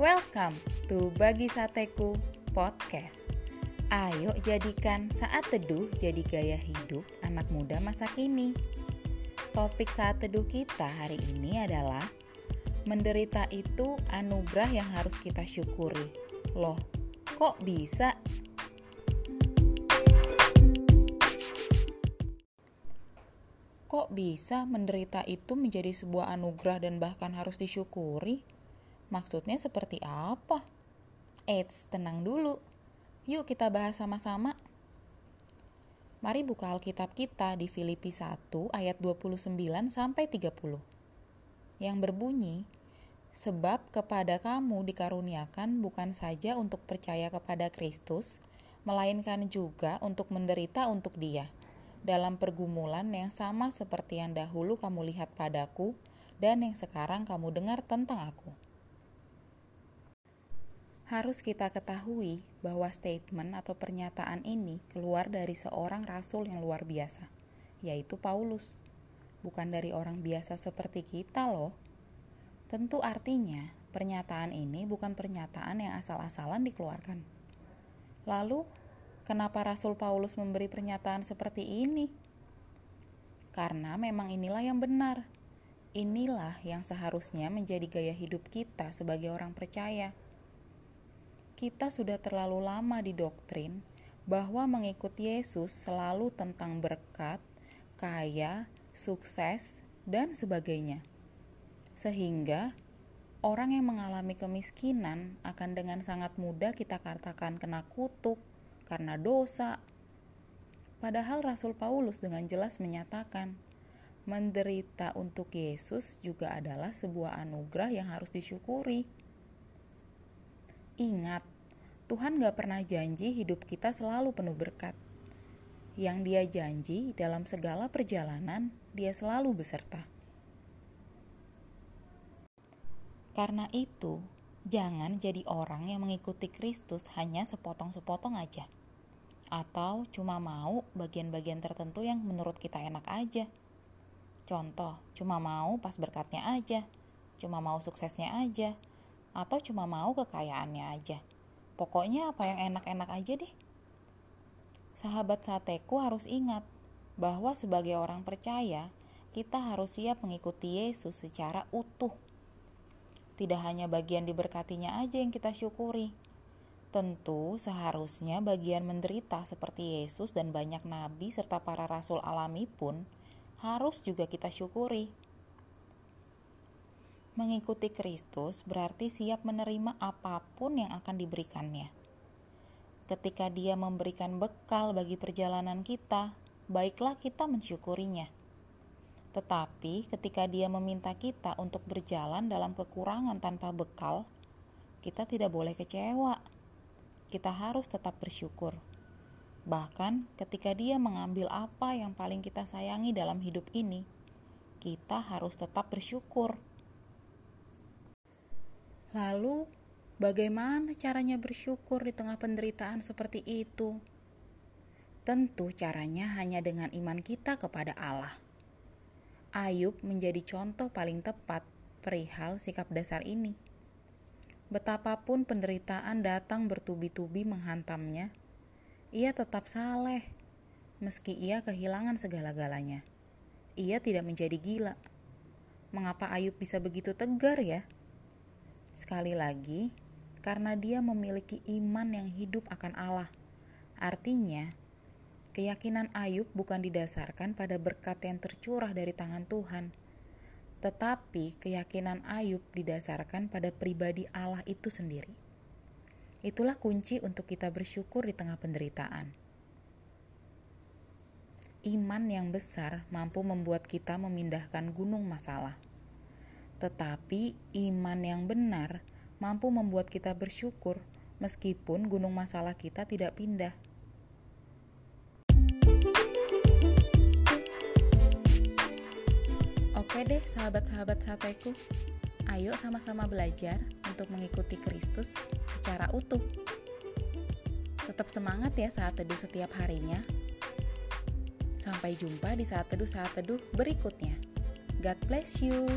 Welcome to Bagi Sateku Podcast. Ayo jadikan saat teduh jadi gaya hidup anak muda masa kini. Topik saat teduh kita hari ini adalah menderita itu anugerah yang harus kita syukuri. Loh, kok bisa? Kok bisa menderita itu menjadi sebuah anugerah dan bahkan harus disyukuri? Maksudnya seperti apa? Eits, tenang dulu. Yuk kita bahas sama-sama. Mari buka Alkitab kita di Filipi 1 ayat 29 sampai 30. Yang berbunyi, Sebab kepada kamu dikaruniakan bukan saja untuk percaya kepada Kristus, melainkan juga untuk menderita untuk Dia, dalam pergumulan yang sama seperti yang dahulu kamu lihat padaku dan yang sekarang kamu dengar tentang aku. Harus kita ketahui bahwa statement atau pernyataan ini keluar dari seorang rasul yang luar biasa, yaitu Paulus. Bukan dari orang biasa seperti kita loh. Tentu artinya, pernyataan ini bukan pernyataan yang asal-asalan dikeluarkan. Lalu, kenapa Rasul Paulus memberi pernyataan seperti ini? Karena memang inilah yang benar. Inilah yang seharusnya menjadi gaya hidup kita sebagai orang percaya kita sudah terlalu lama didoktrin bahwa mengikut Yesus selalu tentang berkat, kaya, sukses, dan sebagainya. Sehingga orang yang mengalami kemiskinan akan dengan sangat mudah kita katakan kena kutuk karena dosa. Padahal Rasul Paulus dengan jelas menyatakan, menderita untuk Yesus juga adalah sebuah anugerah yang harus disyukuri. Ingat, Tuhan gak pernah janji hidup kita selalu penuh berkat. Yang dia janji dalam segala perjalanan, dia selalu beserta. Karena itu, jangan jadi orang yang mengikuti Kristus hanya sepotong-sepotong aja. Atau cuma mau bagian-bagian tertentu yang menurut kita enak aja. Contoh, cuma mau pas berkatnya aja, cuma mau suksesnya aja, atau cuma mau kekayaannya aja. Pokoknya apa yang enak-enak aja deh. Sahabat sateku harus ingat bahwa sebagai orang percaya, kita harus siap mengikuti Yesus secara utuh. Tidak hanya bagian diberkatinya aja yang kita syukuri. Tentu seharusnya bagian menderita seperti Yesus dan banyak nabi serta para rasul alami pun harus juga kita syukuri. Mengikuti Kristus berarti siap menerima apa pun yang akan diberikannya. Ketika Dia memberikan bekal bagi perjalanan kita, baiklah kita mensyukurinya. Tetapi ketika Dia meminta kita untuk berjalan dalam kekurangan tanpa bekal, kita tidak boleh kecewa. Kita harus tetap bersyukur. Bahkan ketika Dia mengambil apa yang paling kita sayangi dalam hidup ini, kita harus tetap bersyukur Lalu, bagaimana caranya bersyukur di tengah penderitaan seperti itu? Tentu, caranya hanya dengan iman kita kepada Allah. Ayub menjadi contoh paling tepat perihal sikap dasar ini. Betapapun penderitaan datang bertubi-tubi menghantamnya, ia tetap saleh, meski ia kehilangan segala-galanya. Ia tidak menjadi gila. Mengapa Ayub bisa begitu tegar ya? Sekali lagi, karena dia memiliki iman yang hidup akan Allah. Artinya, keyakinan Ayub bukan didasarkan pada berkat yang tercurah dari tangan Tuhan, tetapi keyakinan Ayub didasarkan pada pribadi Allah itu sendiri. Itulah kunci untuk kita bersyukur di tengah penderitaan. Iman yang besar mampu membuat kita memindahkan gunung masalah tetapi iman yang benar mampu membuat kita bersyukur meskipun gunung masalah kita tidak pindah. Oke deh sahabat-sahabat sateku, ayo sama-sama belajar untuk mengikuti Kristus secara utuh. Tetap semangat ya saat teduh setiap harinya. Sampai jumpa di saat teduh-saat teduh berikutnya. God bless you.